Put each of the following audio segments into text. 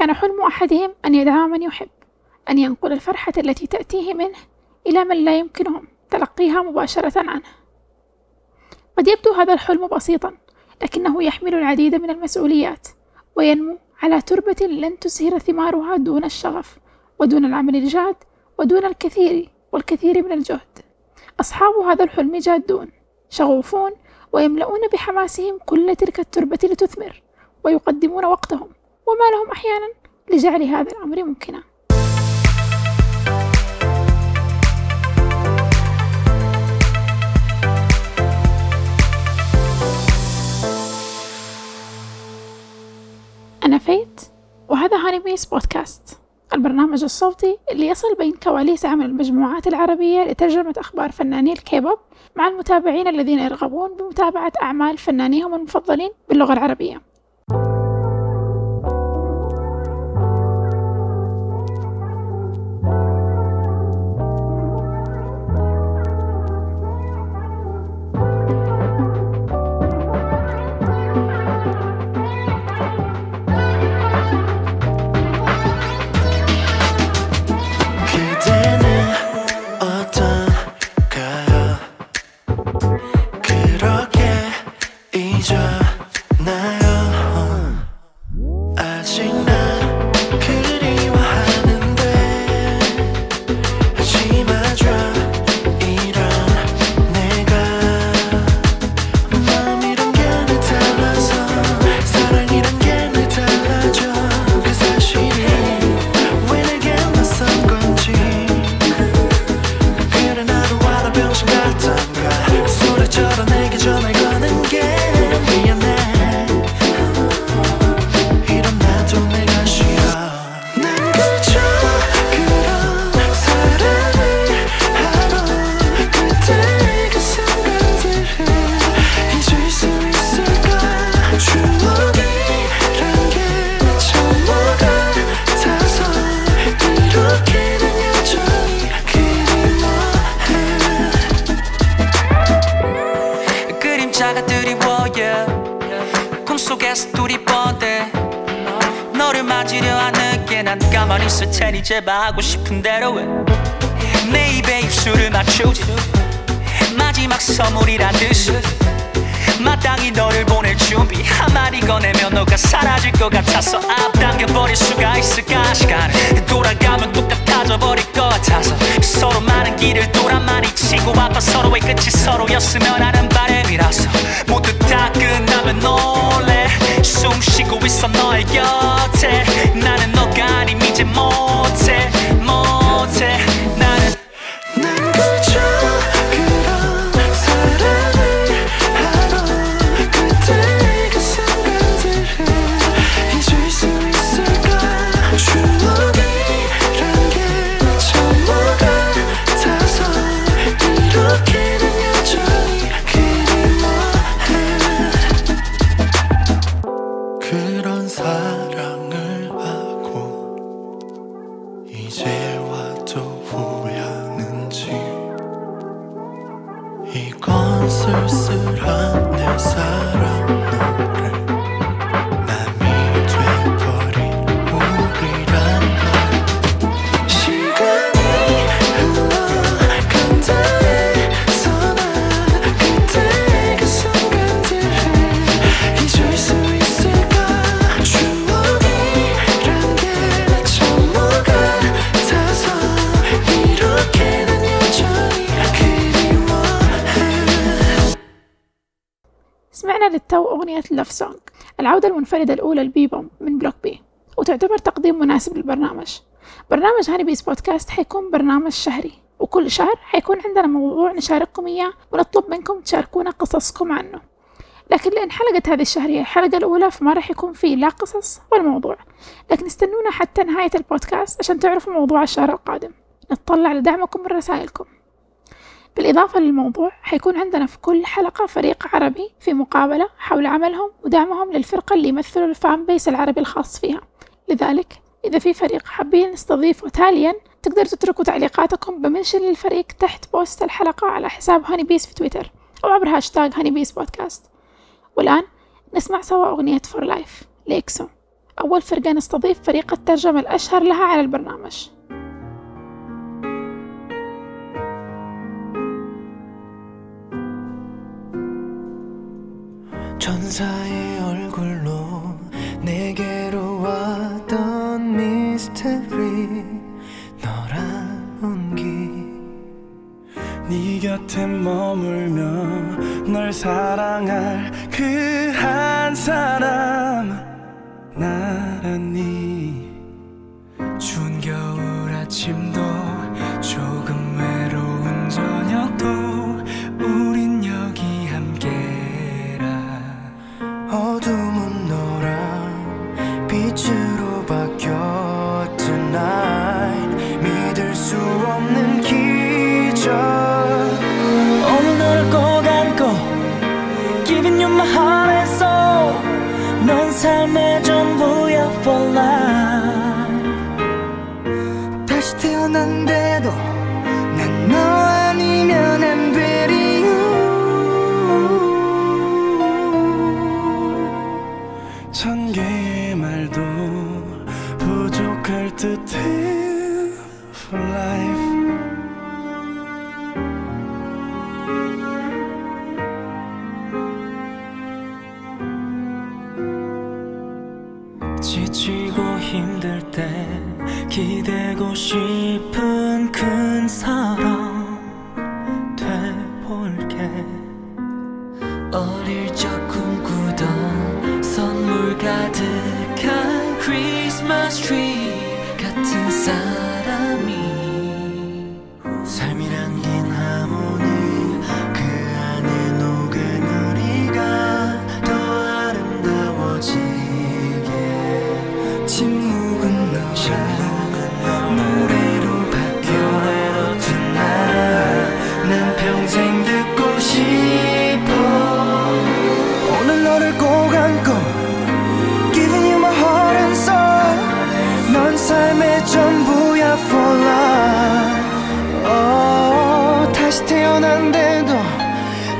كان حلم أحدهم أن يدعم من يحب أن ينقل الفرحة التي تأتيه منه إلى من لا يمكنهم تلقيها مباشرة عنه. قد يبدو هذا الحلم بسيطا لكنه يحمل العديد من المسؤوليات وينمو على تربة لن تزهر ثمارها دون الشغف ودون العمل الجاد ودون الكثير والكثير من الجهد. أصحاب هذا الحلم جادون شغوفون ويملؤون بحماسهم كل تلك التربة لتثمر ويقدمون وقتهم. وما لهم أحيانا لجعل هذا الأمر ممكنا. أنا فيت وهذا هاني بيس بودكاست البرنامج الصوتي اللي يصل بين كواليس عمل المجموعات العربية لترجمة أخبار فناني الكيبوب مع المتابعين الذين يرغبون بمتابعة أعمال فنانيهم المفضلين باللغة العربية. العودة المنفردة الأولى ل B-Bomb من Block B وتعتبر تقديم مناسب للبرنامج. برنامج هاني بيس بودكاست حيكون برنامج شهري وكل شهر حيكون عندنا موضوع نشارككم إياه ونطلب منكم تشاركونا قصصكم عنه. لكن لأن حلقة هذه الشهر هي الحلقة الأولى فما راح يكون فيه لا قصص ولا موضوع. لكن استنونا حتى نهاية البودكاست عشان تعرفوا موضوع الشهر القادم. نتطلع لدعمكم من رسائلكم بالإضافة للموضوع حيكون عندنا في كل حلقة فريق عربي في مقابلة حول عملهم ودعمهم للفرقة اللي يمثلوا ال fan base العربي الخاص فيها. لذلك إذا في فريق حابين نستضيفه تاليا تقدروا تتركوا تعليقاتكم ب mention للفريق تحت post الحلقة على حساب هاني بيس في تويتر أو عبر هاشتاغ هاني بيس بودكاست. والآن نسمع سوا أغنية For Life لإكسو. أول فرقة نستضيف فريق الترجمة الأشهر لها على البرنامج. 천사의 얼굴로 내게로 왔던 미스테리 너란 온기 네 곁에 머물며 널 사랑할 그 한 사람 나란히. 추운 겨울 아침도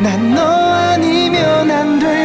난 너 아니면 안될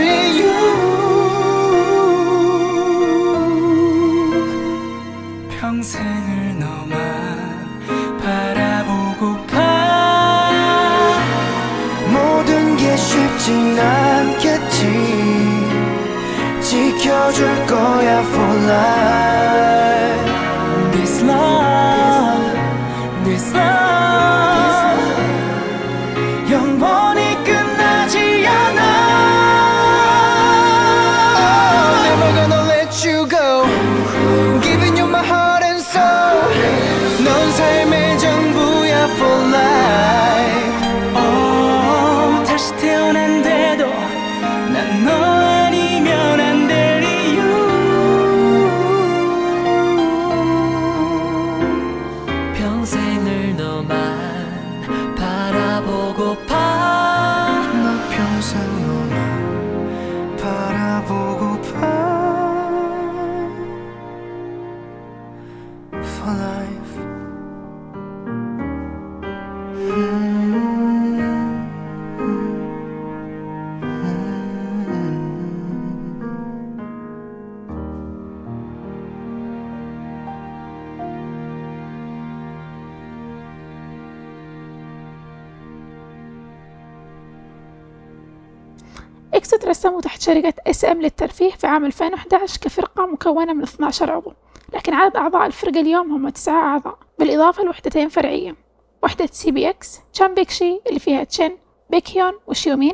ام للترفيه في عام 2011 كفرقة مكونة من 12 عضو لكن عدد أعضاء الفرقة اليوم هم تسعة أعضاء بالإضافة لوحدتين فرعية وحدة CBX تشين بيكشي اللي فيها تشين بيكهيون وشيومين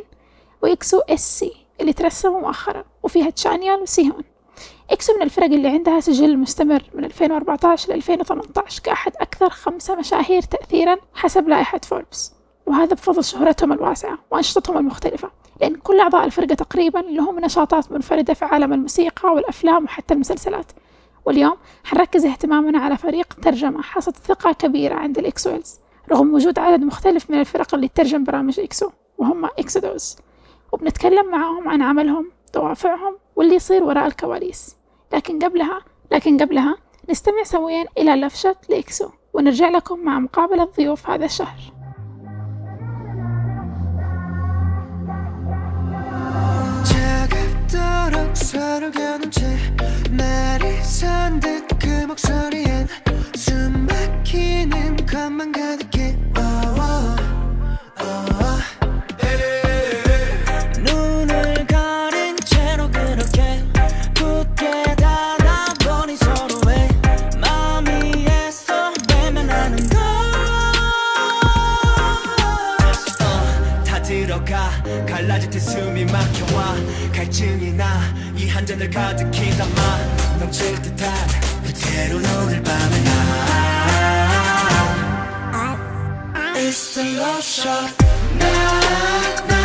وإكسو إس سي اللي ترسموا مؤخرا وفيها تشانيول وسيهون. إكسو من الفرق اللي عندها سجل مستمر من 2014 ل 2018 كأحد أكثر خمسة مشاهير تأثيرا حسب لائحة فوربس وهذا بفضل شهرتهم الواسعة وأنشطتهم المختلفة. لأن كل أعضاء الفرقة تقريبا لهم نشاطات منفردة في عالم الموسيقى والأفلام وحتى المسلسلات. واليوم حنركز اهتمامنا على فريق ترجمة حصد ثقة كبيرة عند ال EXO-Ls رغم وجود عدد مختلف من الفرق اللي تترجم برامج إكسو وهم إكسودوس وبنتكلم معاهم عن عملهم دوافعهم واللي يصير وراء الكواليس. لكن قبلها لكن قبلها نستمع سويا إلى Love Shot لإكسو ونرجع لكم مع مقابلة ضيوف هذا الشهر. 차갑더라 서로 겨눈 채 날이 산듯 그 목소리엔 숨 막히는 것만 가득해 가득히 담아 넘칠 듯한 그대로 오늘 밤에 나. It's the love shot. 나, 나,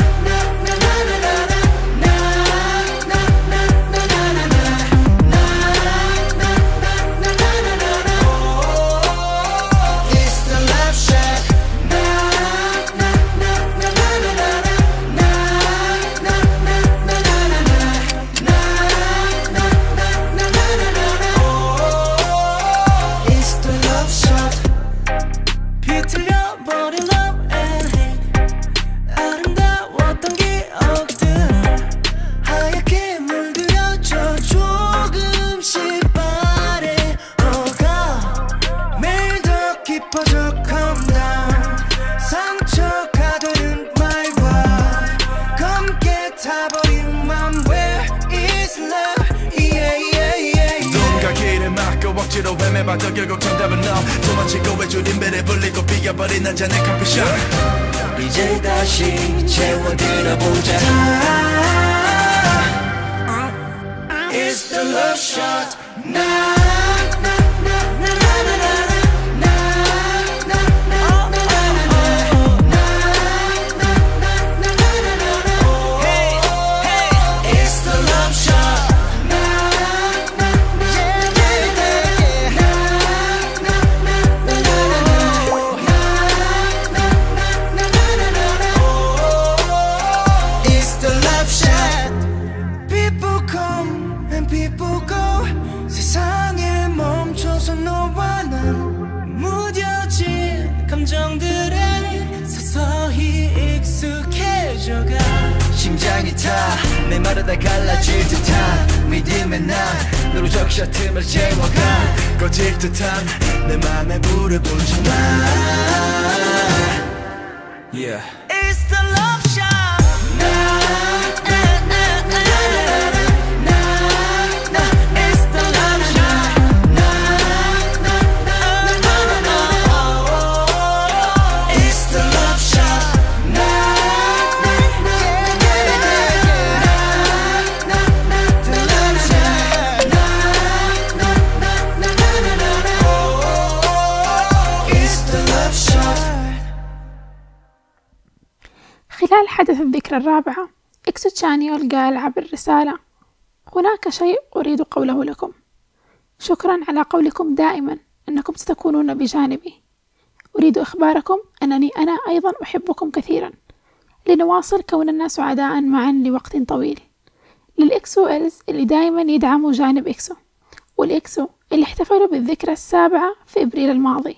الرابعة. إكسو تشانيول قال عبر رسالة هناك شيء أريد قوله لكم. شكرا على قولكم دائما أنكم ستكونون بجانبي. أريد إخباركم أنني أنا أيضا أحبكم كثيرا. لنواصل كوننا سعداء معا لوقت طويل. لل EXO-Ls اللي دائما يدعموا جانب إكسو والإكسو اللي احتفلوا بالذكرى السابعة في إبريل الماضي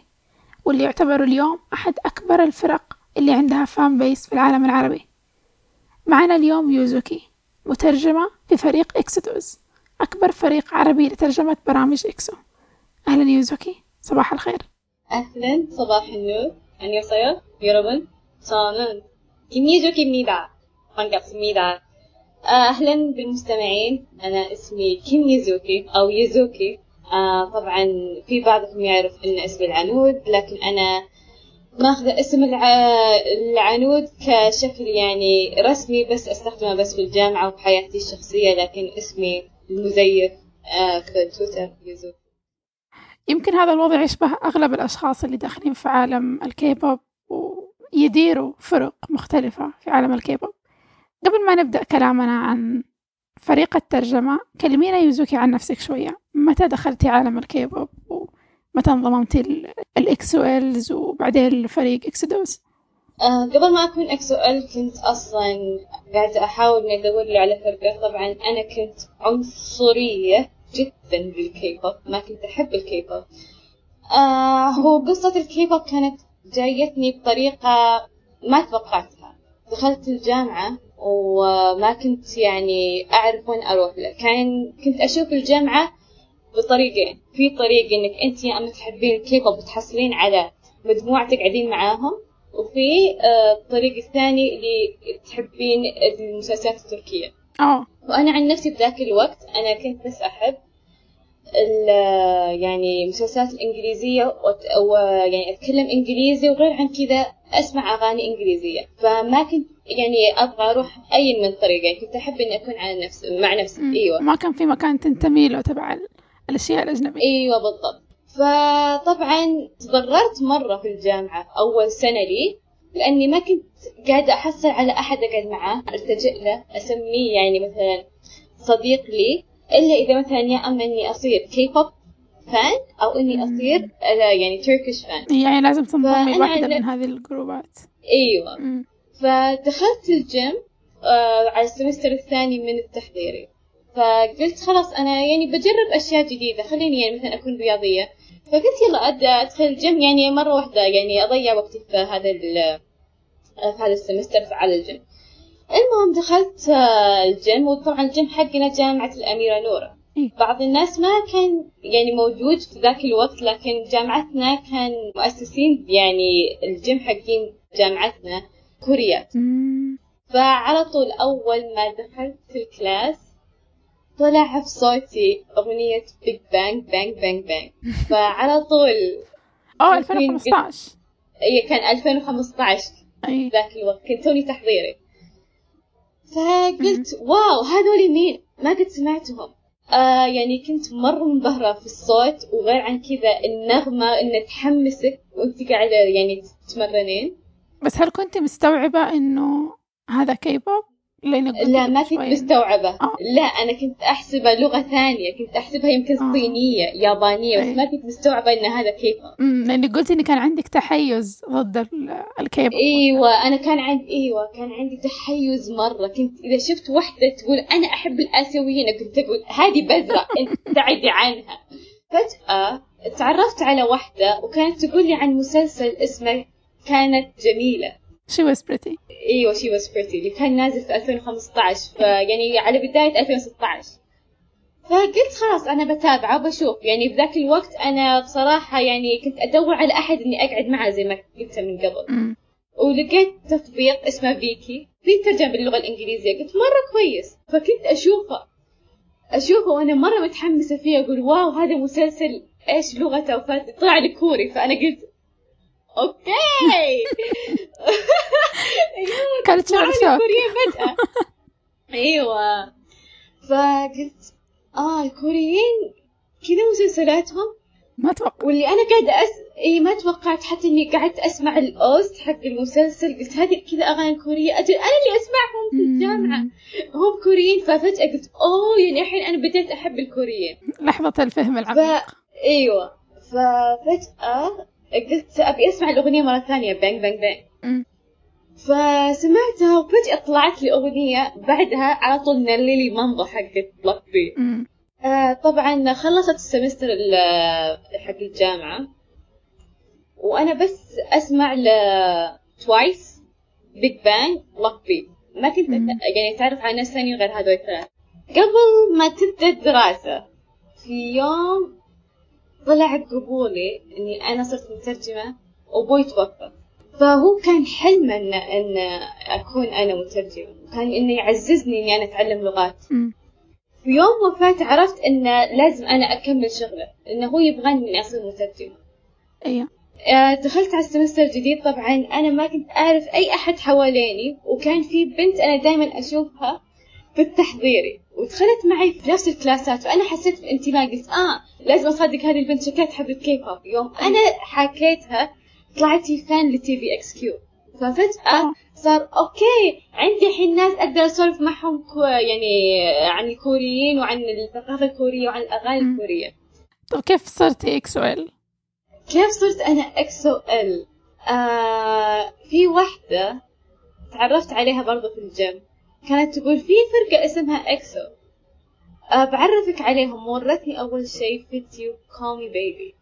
واللي يعتبروا اليوم أحد أكبر الفرق اللي عندها fan base في العالم العربي. معنا اليوم يوزوكي مترجمة في فريق إكسودوز أكبر فريق عربي لترجمة برامج إكسو أهلا يوزوكي صباح الخير أهلا صباح النور 안녕하세요 여러분 저는 김예주기입니다 반갑습니다 أهلا بالمستمعين أنا اسمي كيم يزوكي أو يزوكي آه طبعا في بعضكم يعرف أن اسمي العنود لكن أنا ماخذة اسم الع... العنود كشكل يعني رسمي بس أستخدمه بس في الجامعة وفي حياتي الشخصية لكن اسمي المزيف آه في تويتر يزوكي يمكن هذا الوضع يشبه أغلب الأشخاص اللي داخلين في عالم الكيبوب ويديروا فرق مختلفة في عالم الكيبوب. قبل ما نبدأ كلامنا عن فريق الترجمة كلمينا يوزوكي عن نفسك شوية. متى دخلتي عالم الكيبوب؟ ومتى انضممتي ال- ال EXO-Ls وبعدين الفريق إكسودوس آه قبل ما أكون EXO-L كنت أصلا قاعدة أحاول إني أدور على فرقة. طبعا أنا كنت عنصرية جدا بالكيبوب ما كنت أحب الكيبوب. آه هو قصة الكيبوب كانت جايتني بطريقة ما توقعتها. دخلت الجامعة وما كنت يعني أعرف وين أروح له. كان كنت أشوف الجامعة بطريقين في طريق إنك أنت يا أما تحبين الكيبوب وتحصلين على مجموعة تقعدين معاهم وفي آه، الطريق الثاني اللي تحبين المسلسلات التركية. آه. وأنا عن نفسي بذاك الوقت أنا كنت بس أحب ال- يعني المسلسلات الإنجليزية وت- ويعني أتكلم إنجليزي وغير عن كذا أسمع أغاني إنجليزية. فما كنت يعني أبغى أروح أي من الطريقين كنت أحب إني أكون على نفس مع نفسي مم. أيوة. ما كان في مكان تنتمي له تبع الأشياء الأجنبية. إيوه بالضبط. فطبعا تضررت مرة في الجامعة أول سنة لي لأني ما كنت قاعدة أحصل على أحد أقعد معاه ألتجئ له أسميه يعني مثلا صديق لي إلا إذا مثلا يا اما إني أصير K-pop fan أو إني أصير آه، يعني Turkish fan يعني لازم تنضمي واحدة من هذه الجروبات. إيوه. مم. فدخلت الجيم آه على ال semester الثاني من التحضيري. فقلت خلاص أنا يعني بجرب أشياء جديدة خليني يعني مثلا أكون رياضية فقلت يلا أد- أدخل الجيم يعني مرة واحدة يعني أضيع وقتي في هذا ال- في هذا ال semester على الجيم المهم دخلت آه، الجيم وطبعا الجيم حقنا جامعة الأميرة نورة. بعض الناس ما كان يعني موجود في ذاك الوقت لكن جامعتنا كان مؤسسين يعني الجيم حقين جامعتنا كوريات. فعلى طول أول ما دخلت ال class طلع في صوتي أغنية BIGBANG Bang Bang Bang فعلى طول يمكن 2015 هي كان 2015 أي. ذاك الوقت كنت توني تحضيري. فقلت wow هذول مين؟ ما قد سمعتهم. آه يعني كنت مرة منبهرة في الصوت وغير عن كذا النغمة إنها تحمسك وأنت قاعدة يعني تتمرنين. بس هل كنت مستوعبة إنه هذا كيبوب؟ لأنك قلت لا ما كنت. مستوعبة آه. لا أنا كنت أحسبها لغة ثانية كنت أحسبها يمكن آه. صينية يابانية بس أي. ما كنت مستوعبة إن هذا كيبوب لأنك قلت إن كان عندك تحيز ضد ال- الكيبوب إيوه أنا كان عندي إيوه كان عندي تحيز مرة كنت إذا شفت وحدة تقول أنا أحب الآسيويين كنت أقول هذه أنت ابتعدي عنها فجأة تعرفت على وحدة وكانت تقول لي عن مسلسل اسمه كانت جميلة شي was pretty إيوه شي واز بريتي اللي كان نازل في 2015 فيعني على بداية 2016 فقلت خلاص أنا بتابعه وبشوف. يعني بذاك الوقت أنا بصراحة يعني كنت أدور على أحد إني أقعد معه زي ما قلت من قبل. ولقيت تطبيق اسمه فيكي. في ترجمة باللغة الإنجليزية. قلت مرة كويس. فكنت أشوفه. أشوفه وأنا مرة متحمسة فيه. أقول wow هذا مسلسل إيش؟ لغته فطلع لي كوري. فأنا قلت طلع لي شوك كورية فجأة أيوة فقلت آه الكوريين كذا مسلسلاتهم ما أتوقع واللي أنا قاعدة أس... اي ما توقعت حتى اني قعدت اسمع ال OST حق المسلسل قلت هذه كذا اغاني كوريه أجل أنا اللي اسمعهم في الجامعة. هم كوريين ففجاه قلت اوه يعني الحين أنا بديت احب الكوريين لحظة الفهم ف العميق أيوه ففجاه قلت أبي أسمع الأغنية مرة ثانية Bang Bang Bang. فسمعتها وفجأة طلعت لي أغنية بعدها على طول Nillili Mambo حقت Block B. آه طبعا خلصت ال semester ال- حق الجامعة. وأنا بس أسمع ل Twice BIGBANG Block B ما كنت يعني أتعرف على ناس ثانيين غير هذول الثلاث قبل ما تبدأ الدراسة في يوم طلع قبولي إني أنا صرت مترجمة وأبوي توفى. فهو كان حلمه إن إن أكون أنا مترجمة. كان إنه يعززني إني أنا أتعلم لغات. في يوم وفاته عرفت إن لازم أنا أكمل شغله إنه هو يبغاني إني أصير مترجمة. أيوه. آه، دخلت على ال semester الجديد طبعا أنا ما كنت أعرف أي أحد حواليني وكان في بنت أنا دائما أشوفها في التحضيري ودخلت معي في نفس ال class ات فأنا حسيت بإنتماء قلت آه لازم أصادق هذه البنت شكلها تحب الكي بوب يوم أنا حكيتها طلعت هي fan ل TVXQ. ففجأة آه. صار okay عندي الحين ناس أقدر أسولف معهم كو يعني عن الكوريين وعن الثقافة الكورية وعن الأغاني. الكورية. طب كيف صرتي إكس أو إل؟ كيف صرت أنا EXO-L؟ آه في واحدة تعرفت عليها برضو في الجيم. كانت تقول في فرقة اسمها EXO. آه بعرفك عليهم. ورتني أول شيء فيديو Call Me Baby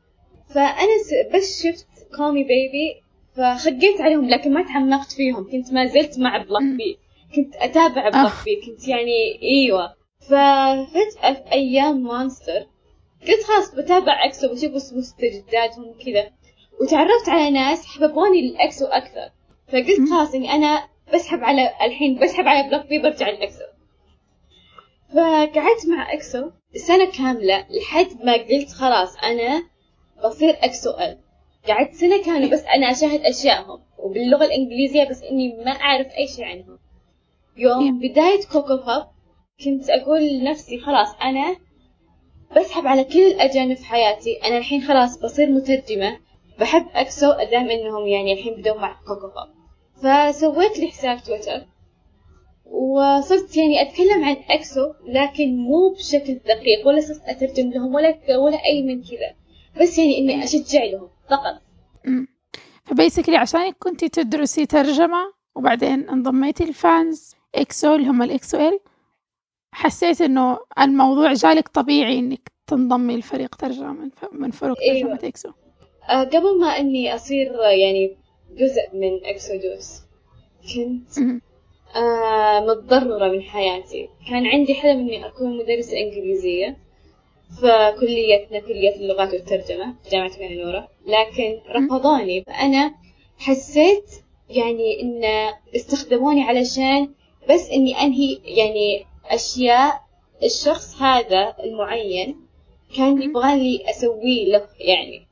فأنا س- بس شفت Call Me Baby فخقيت عليهم لكن ما تعمقت فيهم. كنت ما زلت مع Block. B كنت أتابع Block B كنت يعني أيوة. ففجأة في أيام Monster قلت خلاص بتابع EXO بشوف مستجداتهم كذا وتعرفت على ناس حببوني لل EXO أكثر. فقلت خلاص إني أنا بسحب على الحين بسحب على Block B برجع لل EXO فقعدت مع EXO سنة كاملة لحد ما قلت خلاص أنا بصير EXO-L قعدت سنة كاملة بس أنا أشاهد أشيائهم وباللغة الإنجليزية بس إني ما أعرف أي شيء عنهم. يوم بداية كوكو باب كنت أقول لنفسي خلاص أنا بسحب على كل الأجانب في حياتي. أنا الحين خلاص بصير مترجمة بحب أكسو أدام إنهم يعني الحين بدوا مع كوكو باب فسويت لي حساب تويتر. وصرت يعني أتكلم عن أكسو لكن مو بشكل دقيق ولا صرت أترجم لهم ولا ولا أي من كذا. بس يعني إني أشجع لهم فقط. ف basically عشانك كنتي تدرسي ترجمة وبعدين انضميتي ل fans EXO اللي هم ال EXO-L حسيت إنه الموضوع جالك طبيعي إنك تنضمي لفريق ترجمة من, فرق. ترجمة EXO. آه قبل ما إني أصير يعني جزء من Exodus كنت. آه متضررة من حياتي. كان عندي حلم إني أكون مدرسة إنجليزية في كليتنا كلية اللغات والترجمة في جامعة المنورة لكن رفضوني فأنا حسيت يعني إن استخدموني علشان بس إني أنهي يعني أشياء الشخص هذا المعين كان يبغى لي أسويه له يعني.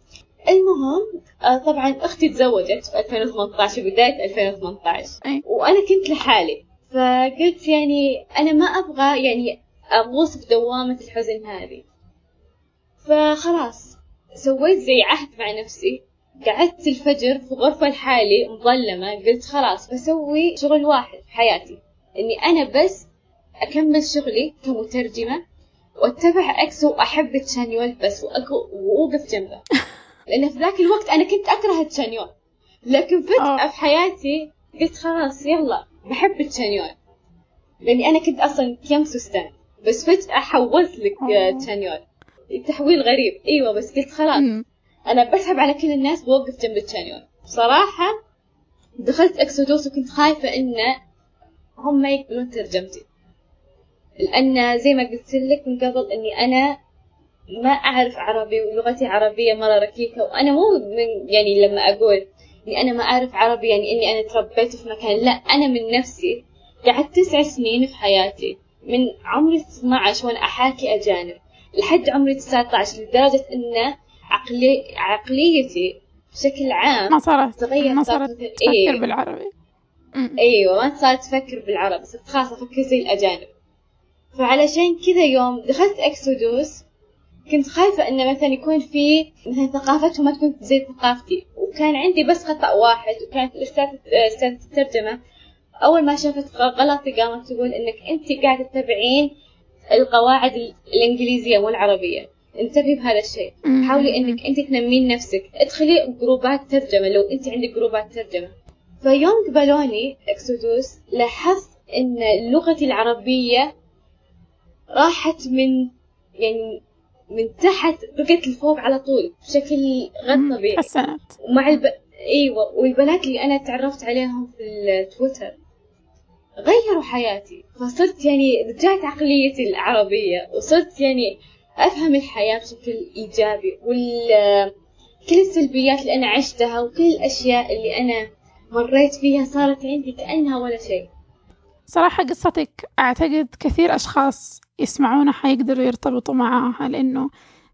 المهم آه طبعا أختي تزوجت في 2018 بداية 2018 أي. وأنا كنت لحالي. فقلت يعني أنا ما أبغى يعني أغوص في دوامة الحزن هذه. فخلاص سويت زي عهد مع نفسي. قعدت الفجر في غرفة لحالي مظلمة. قلت خلاص بسوي شغل واحد في حياتي. إني أنا بس أكمل شغلي كمترجمة واتبع أكسو وأحب تشانيول بس وأوقف جنبه. لأن في ذاك الوقت أنا كنت أكره تشانيول لكن فجأة آه. في حياتي قلت خلاص يلا بحب تشانيول لأني أنا كنت أصلا كيانغسو ستان بس فجأة حولت لك آه. تشانيول تحويل غريب. أيوة بس قلت خلاص. أنا بسحب على كل الناس بوقف جنب تشانيول بصراحة دخلت أكسودوس وكنت خايفة إن هم ما يقبلون ترجمتي. لأن زي ما قلت لك من قبل إني أنا ما أعرف عربي ولغتي عربية مرة ركيكة وأنا مو من يعني لما أقول إني أنا ما أعرف عربي يعني إني أنا تربيت في مكان لا أنا من نفسي قعدت تسع سنين في حياتي من عمري 12 وأنا أحاكي أجانب لحد عمري 19 لدرجة إن عقلي عقليتي بشكل عام ما صارت تغير ما صارت تفكر إيه. بالعربي. أيوه ما صارت أفكر بالعربي صرت خلاص أفكر زي الأجانب فعلشان كذا يوم دخلت إكسودوس كنت خايفة انه مثلا يكون في مثلا ثقافتهم ما تكون زي ثقافتي. وكان عندي بس خطأ واحد وكانت الأستاذ استاذة الترجمة أول ما شافت غلطي قامت تقول إنك أنت قاعدة تتبعين القواعد ال- الإنجليزية والعربية. انتبهي بهذا الشيء. حاولي إنك أنت تنمين نفسك. ادخلي جروبات ترجمة لو أنت عندك جروبات ترجمة. فيوم قبلوني إكسودوس لاحظت إن لغتي العربية راحت من يعني من تحت بقت لفوق على طول بشكل غير. طبيعي. حسنت. ومع الب... إيوه والبنات اللي أنا تعرفت عليهم في التويتر غيروا حياتي. فصرت يعني رجعت عقليتي العربية وصرت يعني أفهم الحياة بشكل إيجابي وال كل السلبيات اللي أنا عشتها وكل الأشياء اللي أنا مريت فيها صارت عندي كأنها ولا شيء. صراحة قصتك أعتقد كثير أشخاص يسمعونها حيقدروا يرتبطوا معاها لأنه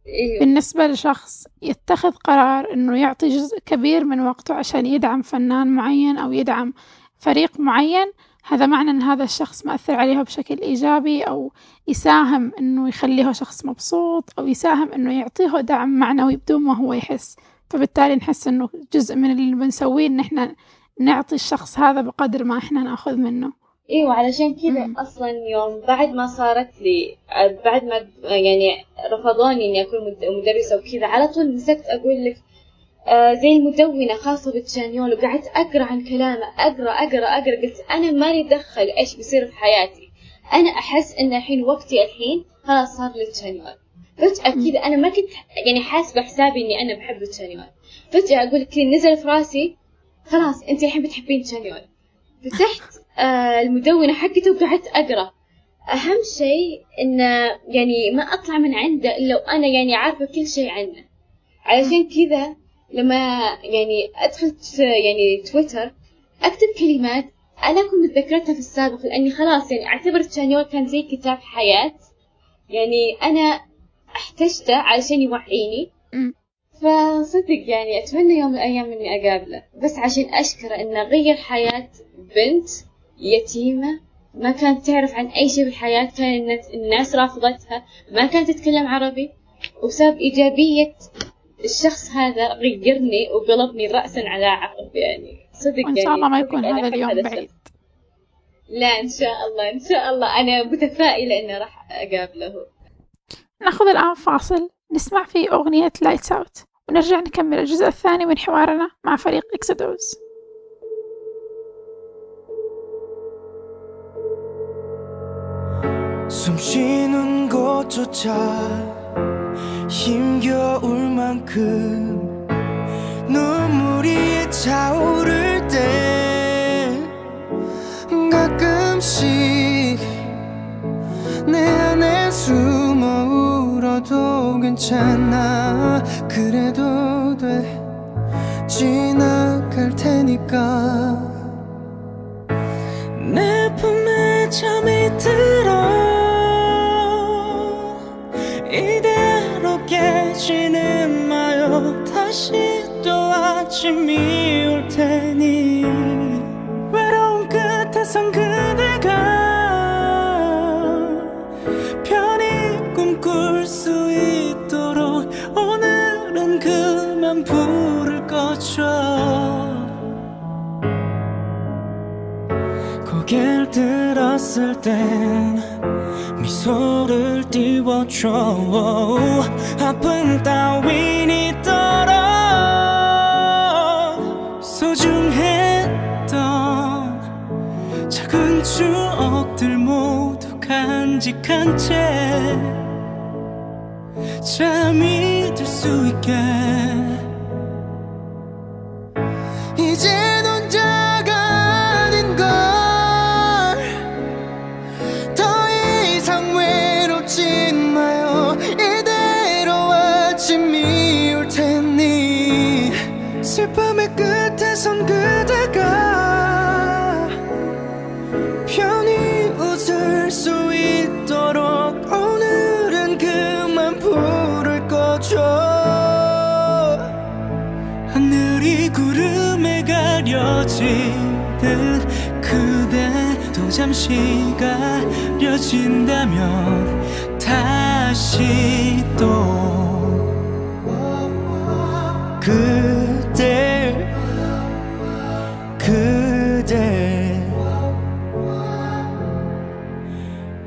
أيوة بالنسبة لشخص يتخذ قرار إنه يعطي جزء كبير من وقته عشان يدعم فنان معين أو يدعم فريق معين هذا معنى إن هذا الشخص مأثر عليه بشكل إيجابي أو يساهم إنه يخليه شخص مبسوط أو يساهم إنه يعطيه دعم معنوي بدون ما هو يحس. فبالتالي نحس إنه جزء من اللي بنسويه إن إحنا نعطي الشخص هذا بقدر ما إحنا نأخذ منه. أيوه علشان كذا. أصلا يوم بعد ما صارت لي بعد ما يعني رفضوني إني أكون مد- مدرسة وكذا على طول مسكت أقول لك آه زي المدونة خاصة بتشانيول وقعدت أقرأ عن كلامه أقرأ أقرأ أقرأ قلت أنا مالي دخل إيش بيصير في حياتي أنا أحس إن الحين وقتي الحين خلاص صار لتشانيول فجأة. كذا أنا ما كنت يعني حاسبة حسابي إني أنا بحب تشانيول فجأة أقول كذا نزل في راسي خلاص أنت الحين بتحبين تشانيول فتحت آه المدونة حقته وقعدت أقرأ. أهم شيء إنه يعني ما أطلع من عنده إلا وأنا يعني عارفة كل شيء عنه. علشان كذا لما يعني أدخل يعني تويتر أكتب كلمات أنا كنت متذكرتها في السابق لأني خلاص يعني أعتبر تشانيول كان زي كتاب حياة. يعني أنا احتجته علشان يوعيني. فصدق يعني أتمنى يوم من الأيام إني أقابله. بس عشان أشكره إنه غير حياة بنت يتيمة ما كانت تعرف عن أي شيء في الحياة كان الناس- رافضتها ما كانت تتكلم عربي وبسبب إيجابية الشخص هذا غيرني وقلبني رأسا على عقب يعني صدق وإن يعني شاء الله ما يكون هذا اليوم الشخص. بعيد. لا إن شاء الله إن شاء الله. أنا متفائلة إني راح أقابله. نأخذ الآن فاصل. نسمع فيه أغنية Lights Out ونرجع نكمل الجزء الثاني من حوارنا مع فريق Exodus 숨 쉬는 곳조차 힘겨울 만큼 눈물이 차오를 때 가끔씩 내 안에 숨어 울어도 괜찮아. 그래도 돼. 지나갈 테니까. 내 품에 잠이 들어 다시 또 아침이 올 테니 외로운 끝에선 그대가 편히 꿈꿀 수 있도록 오늘은 그만 불을 꺼줘. 고개를 들었을 땐 미소를 띄워줘. 아픔 따윈 있도 추억들 모두 간직한 채 잠이 들 수 있게 듯 그대도 잠시 가려진다면 다시 또 그대 그대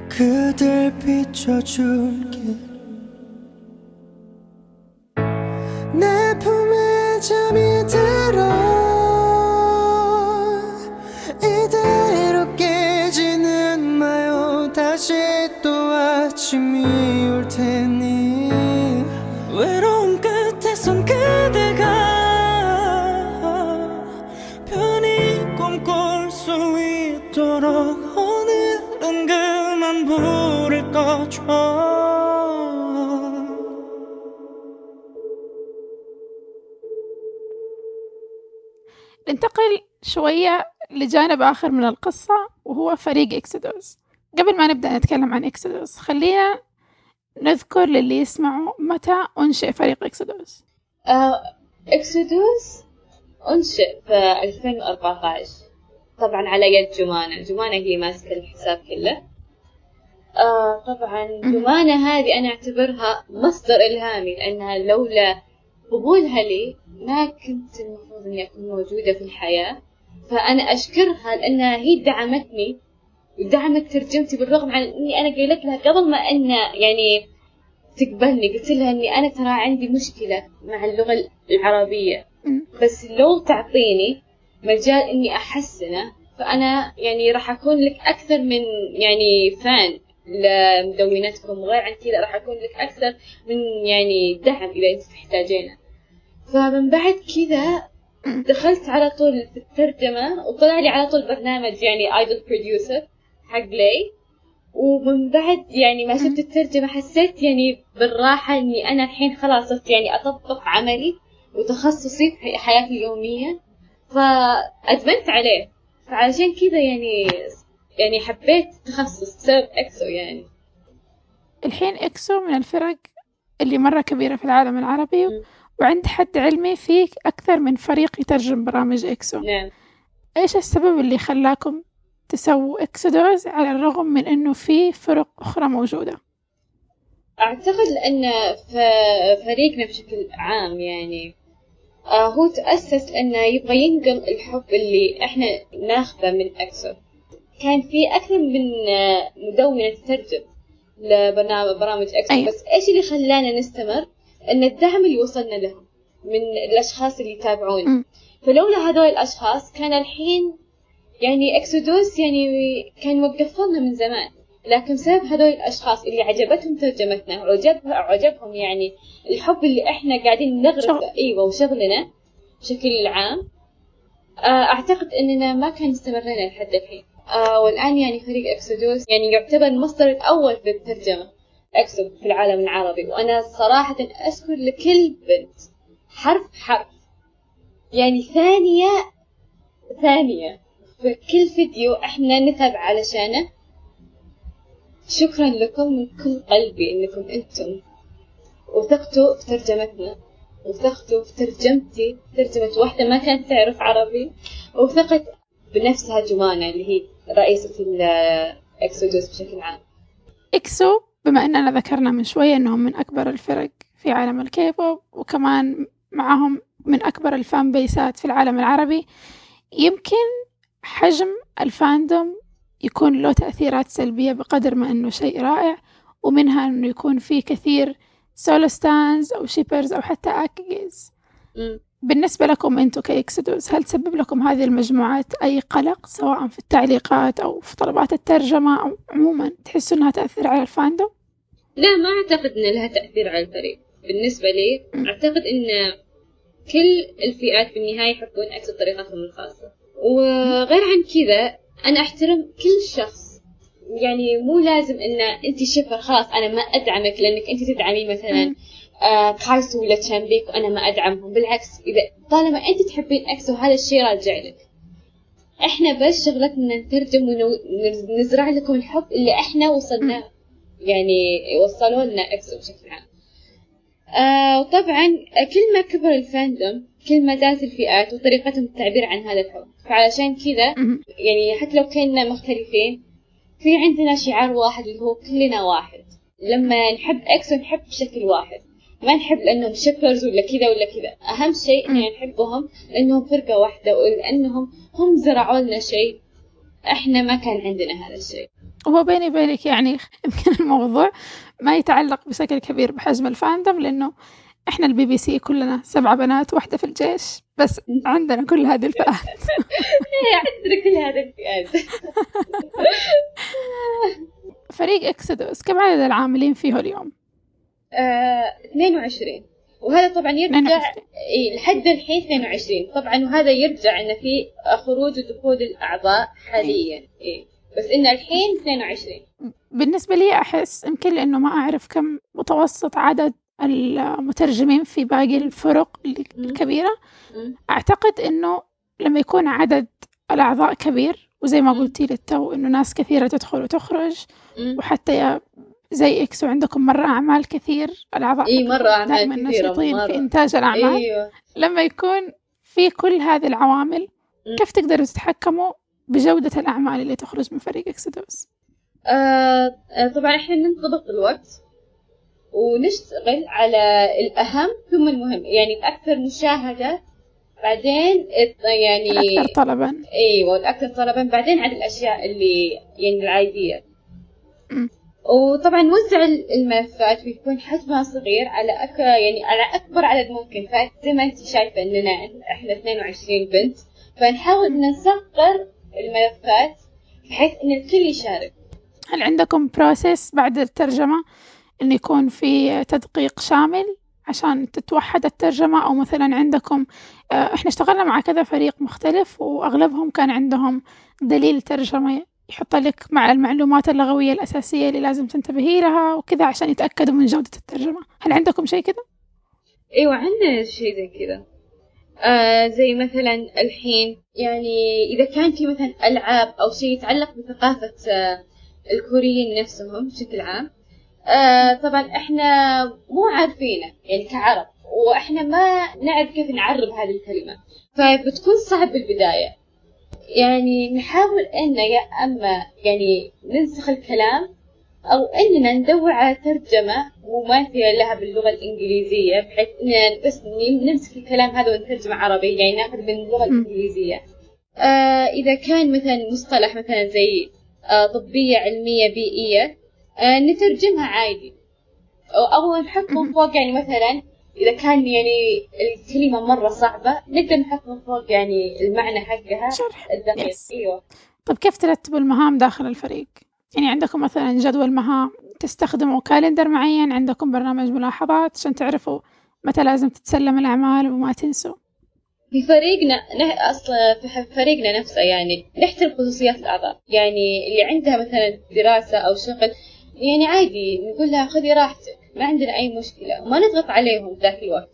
그댈 비춰줄 شوية لجانب آخر من القصة وهو فريق إكسودوس قبل ما نبدأ نتكلم عن إكسودوس خلينا نذكر للي يسمعوا متى أنشئ فريق إكسودوس آه، إكسودوس أنشئ في 2014 طبعا على يد جمانة. جمانة هي ماسكة الحساب كله. آه طبعا جمانة هذه أنا أعتبرها مصدر إلهامي لأنها لولا قبولها لي ما كنت المفروض إني أكون موجودة في الحياة. فأنا أشكرها لأنها هي دعمتني ودعمت ترجمتي بالرغم عن إني أنا قايلت لها قبل ما أن يعني تقبلني. قلت لها إني أنا ترى عندي مشكلة مع اللغة العربية. بس لو تعطيني مجال إني أحسنه فأنا يعني راح أكون لك أكثر من يعني فان لمدونتكم. وغير عن كذا راح أكون لك أكثر من يعني دعم إذا أنت تحتاجينه. فمن بعد كذا دخلت على طول في الترجمة وطلع لي على طول برنامج يعني Idol Producer حق لي. ومن بعد يعني ما شفت الترجمة حسيت يعني بالراحة إني أنا الحين خلاص صرت يعني أطبق عملي وتخصصي في حياتي اليومية. فأدمنت عليه. فعشان كذا يعني يعني حبيت تخصص بسبب EXO يعني. الحين EXO من الفرق اللي مرة كبيرة في العالم العربي. وعند حد علمي في أكثر من فريق يترجم برامج EXO. نعم. إيش السبب اللي خلاكم تسووا Exodus على الرغم من إنه في فرق أخرى موجودة؟ أعتقد لأن فريقنا بشكل عام يعني آه هو تأسس لأنه يبغى ينقل الحب اللي إحنا ناخذه من EXO. كان في أكثر من آه، مدونة تترجم لبرنامج برامج أكسو أيوة. بس إيش اللي خلانا نستمر؟ إن الدعم اللي وصلنا لهم من الأشخاص اللي يتابعونا. فلولا هذول الأشخاص كان الحين يعني اكسودوس يعني كان وقفونا من زمان لكن بسبب هذول الأشخاص اللي عجبتهم ترجمتنا وعجبها عجبهم يعني الحب اللي إحنا قاعدين شغل. إيوه وشغلنا بشكل عام آه، أعتقد إننا ما كان استمرنا لحد الحين آه، والآن يعني فريق اكسودوس يعني يعتبر المصدر الأول في اكسو في العالم العربي. وأنا صراحة اذكر لكل بنت. حرف حرف. يعني ثانية ثانية. في كل فيديو إحنا نتعب علشانه. شكرا لكم من كل قلبي إنكم أنتم. وثقتوا في ترجمتنا. وثقتوا في ترجمتي. ترجمة واحدة ما كانت تعرف عربي. وثقت بنفسها جمانة اللي هي رئيسة ال Exodus بشكل عام. EXO بما أننا ذكرنا من شوية أنهم من أكبر الفرق في عالم الكيبوب وكمان معهم من أكبر ال fanbase ات في العالم العربي يمكن حجم ال fandom يكون له تأثيرات سلبية بقدر ما أنه شيء رائع ومنها أنه يكون في كثير solo stans أو shippers أو حتى مم. بالنسبة لكم أنتم ك Exodus هل تسبب لكم هذه المجموعات أي قلق سواء في التعليقات أو في طلبات الترجمة أو عموما تحسوا أنها تأثر على ال fandom؟ لا ما أعتقد أن لها تأثير على الفريق بالنسبة لي. أعتقد أن كل الفئات في النهاية يحبون EXO بطريقتهم الخاصة وغير عن كذا أنا أحترم كل شخص يعني مو لازم أن أنت shipper خلاص أنا ما أدعمك لأنك أنت تدعمي مثلا Kaisoo ولا Chanbaek وأنا ما أدعمهم. بالعكس إذا طالما أنت تحبين EXO وهذا الشيء راجع لك. إحنا بس شغلتنا نترجم ونزرع لكم الحب اللي إحنا وصلناه يعني وصلوا لنا EXO بشكل عام. آه وطبعا كل ما كبر ال fandom كل ما زادت الفئات وطريقتهم التعبير عن هذا الحب. فعلشان كذا. يعني حتى لو كنا مختلفين في عندنا شعار واحد اللي هو كلنا واحد. لما نحب EXO نحب بشكل واحد. ما نحب لانهم shippers ولا كذا ولا كذا. أهم شيء اننا نحبهم لانهم فرقة واحدة ولأنهم هم زرعوا لنا شيء إحنا ما كان عندنا هذا الشيء. هو بيني وبينك يعني يمكن الموضوع ما يتعلق بشكل كبير بحجم ال fandom لأنه إحنا البي بي سي كلنا سبعة بنات واحدة في الجيش بس عندنا كل هذه الفئات. عندنا كل هذا الفئات. فريق إكسدوس كم عدد العاملين فيه اليوم؟ آه 22 وهذا طبعا يرجع 22 إيه لحد الحين 22 طبعا وهذا يرجع انه في خروج ودخول الأعضاء حاليا. إيه. بس انه الحين 22 بالنسبة لي أحس يمكن لأنه ما أعرف كم متوسط عدد المترجمين في باقي الفرق مم. أعتقد إنه لما يكون عدد الأعضاء كبير وزي ما. قلتي للتو إنه ناس كثيرة تدخل وتخرج. وحتى يا زي إكس وعندكم مرة أعمال كثير الأعضاء إي مرة أعمال دائما نشيطين مرة في إنتاج الأعمال إيوه لما يكون في كل هذه العوامل. كيف تقدروا تتحكموا بجودة الأعمال اللي تخرج من فريق إكسدوس؟ آه طبعا إحنا ننضبط الوقت ونشتغل على الأهم ثم المهم يعني الأكثر مشاهدة بعدين يعني الأكثر طلبا إيوه الأكثر طلبا بعدين على الأشياء اللي يعني العادية. وطبعا نوزع الملفات ويكون حجمها صغير على أك... يعني على أكبر عدد ممكن فزي ما أنت شايفة إننا إحنا 22 بنت فنحاول إن نصغر الملفات بحيث إن الكل يشارك. هل عندكم بروسيس بعد الترجمة إنه يكون في تدقيق شامل عشان تتوحد الترجمة؟ أو مثلا عندكم آه، إحنا اشتغلنا مع كذا فريق مختلف وأغلبهم كان عندهم دليل ترجمة يحط لك مع المعلومات اللغوية الأساسية اللي لازم تنتبهي لها وكذا عشان يتأكدوا من جودة الترجمة. هل عندكم شيء كذا؟ أيوه عندنا شيء زي كذا. آه زي مثلا الحين يعني إذا كان في مثلا ألعاب أو شيء يتعلق بثقافة آه الكوريين نفسهم بشكل عام آه طبعا إحنا مو عارفينه يعني كعرب وإحنا ما نعرف كيف نعرب هذه الكلمة. فبتكون صعب بالبداية. يعني نحاول أن يا أما يعني ننسخ الكلام أو أننا ندور على ترجمة مماثلة لها باللغة الإنجليزية بحيث ان بس نمسك الكلام هذا ونترجمه عربي يعني ناخذ من اللغة الإنجليزية. آه إذا كان مثلا مصطلح مثلا زي آه طبية علمية بيئية آه نترجمها عادي. أو نحط من فوق يعني مثلا إذا كان يعني الكلمة مرة صعبة نقدر نحط من فوق يعني المعنى حقها شرح. الدقيق. يس. أيوه. طب كيف ترتبوا المهام داخل الفريق؟ يعني عندكم مثلا جدول مهام تستخدموا كالندر معين عندكم برنامج ملاحظات عشان تعرفوا متى لازم تتسلم الأعمال وما تنسوا. في فريقنا نه... أصلا في فريقنا نفسه يعني نحترم خصوصيات الأعضاء. يعني اللي عندها مثلا دراسة أو شغل يعني عادي نقول لها خذي راحتك. ما عندنا أي مشكلة وما نضغط عليهم ذاك الوقت.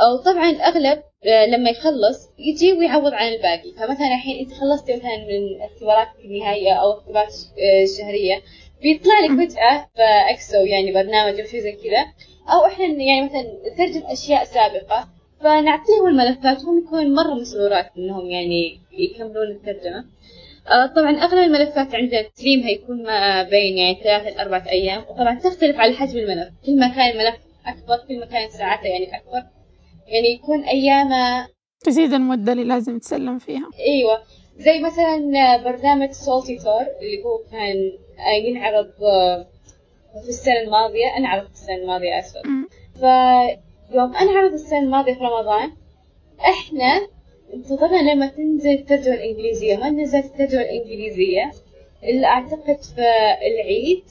أو طبعا الاغلب آه، لما يخلص يجي ويعوض عن الباقي. فمثلا الحين أنت خلصتي مثلا من اختباراتك النهائيه أو اختبارات آه، الشهرية بيطلع لك فجأة باكسو يعني برنامج أو شيء زي كذا. أو إحنا يعني مثلا نترجم أشياء سابقة فنعطيهم الملفات وهم يكونون مرة مسرورات إنهم يعني يكملون الترجمة. آه، طبعا أغلب الملفات عندنا تسليمها يكون ما بين يعني ثلاثة لأربعة أيام وطبعا تختلف على حجم الملف. كل ما كان الملف أكبر كل ما كانت ساعاته يعني أكبر. يعني يكون أيامه تزيد المدة اللي لازم تسلم فيها. أيوه. زي مثلا برنامج سولتي تور اللي هو كان ينعرض آه، في السنة الماضية. انعرض في السنة الماضية أمم، فيوم انعرض السنة الماضية في رمضان إحنا انتظرنا لما تنزل الترجمة الإنجليزية ما نزلت الترجمة الإنجليزية. الا أعتقد في العيد.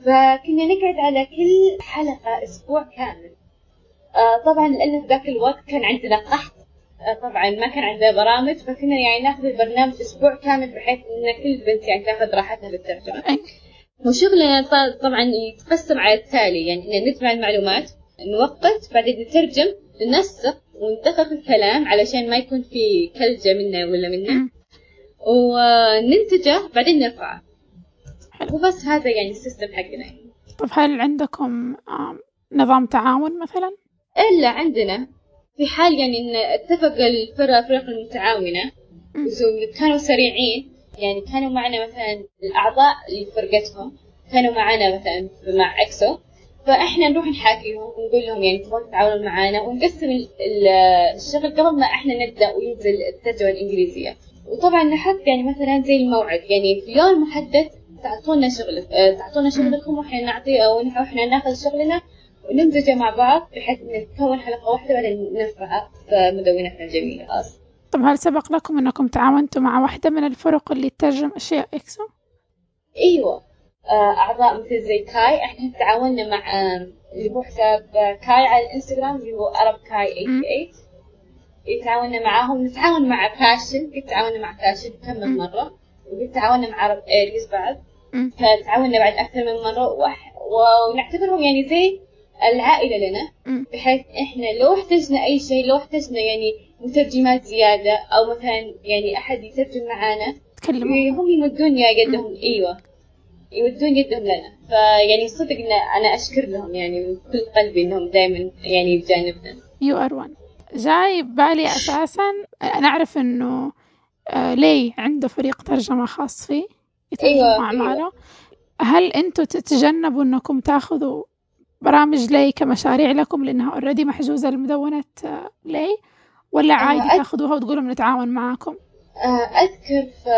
فكنا نقعد على كل حلقة أسبوع كامل. آه طبعا لأن في ذاك الوقت كان عندنا قحط. آه، طبعا ما كان عندنا برامج فكنا يعني ناخذ البرنامج أسبوع كامل بحيث إن كل بنت يعني تاخذ راحتها بالترجمة. أي. وشغلنا طبعا يتقسم على التالي يعني نجمع المعلومات نوقت بعدين نترجم ننسق وندقق الكلام علشان ما يكون في كلجة منا ولا منا. وننتجه بعدين نرفعه. وبس هذا يعني السيستم حقنا طب هل عندكم نظام تعاون مثلا؟ إلا عندنا في حال يعني إن اتفق الفرق الفرق المتعاونة كانوا سريعين يعني كانوا معنا مثلا الأعضاء اللي فرقتهم كانوا معنا مثلا مع أكسو فإحنا نروح نحاكيهم ونقول لهم يعني تبغون تتعاونون معنا ونقسم ال- ال- الشغل قبل ما إحنا نبدأ وينزل الترجمة الإنجليزية. وطبعا نحط يعني مثلا زي الموعد يعني في يوم محدد تعطونا شغل آه، تعطونا شغلكم وإحنا نعطي أو وإحنا نأخذ شغلنا ونمزجه مع بعض بحيث نكون حلقة واحدة بعدين نرفعها في مدونتنا الجميله خلاص. طب هل سبق لكم أنكم تعاونتوا مع واحدة من الفرق اللي تترجم أشياء إكسو؟ أيوه. أعضاء مثل زي كاي. إحنا تعاوننا مع اللي هو حساب كاي على الإنستغرام اللي هو Arab Kai 88 تعاوننا معاهم. نتعاون مع باشن قد تعاوننا مع باشن كم من. مرة. وقد تعاوننا مع Arab Aeris بعد. فتعاوننا بعد أكثر من مرة. وح- ونعتبرهم يعني زي العائلة لنا. بحيث إحنا لو احتجنا أي شيء لو احتجنا يعني مترجمات زيادة أو مثلا يعني أحد يترجم معانا هم يمدون يا يدهم إيوه. يودون يدهم لنا. فيعني صدق إن أنا أشكر لهم يعني من كل قلبي إنهم دائما يعني بجانبنا We are one جاي ببالي أساسا أنا أعرف إنه آه، لي عنده فريق ترجمة خاص فيه يترجم أيوة، أعماله هل أنتوا تتجنبوا إنكم تاخذوا برامج لي كمشاريع لكم لأنها already محجوزة لمدونة آه، لي؟ ولا عادي أت- تاخذوها وتقولوا بنتعاون معاكم؟ آه، أذكر في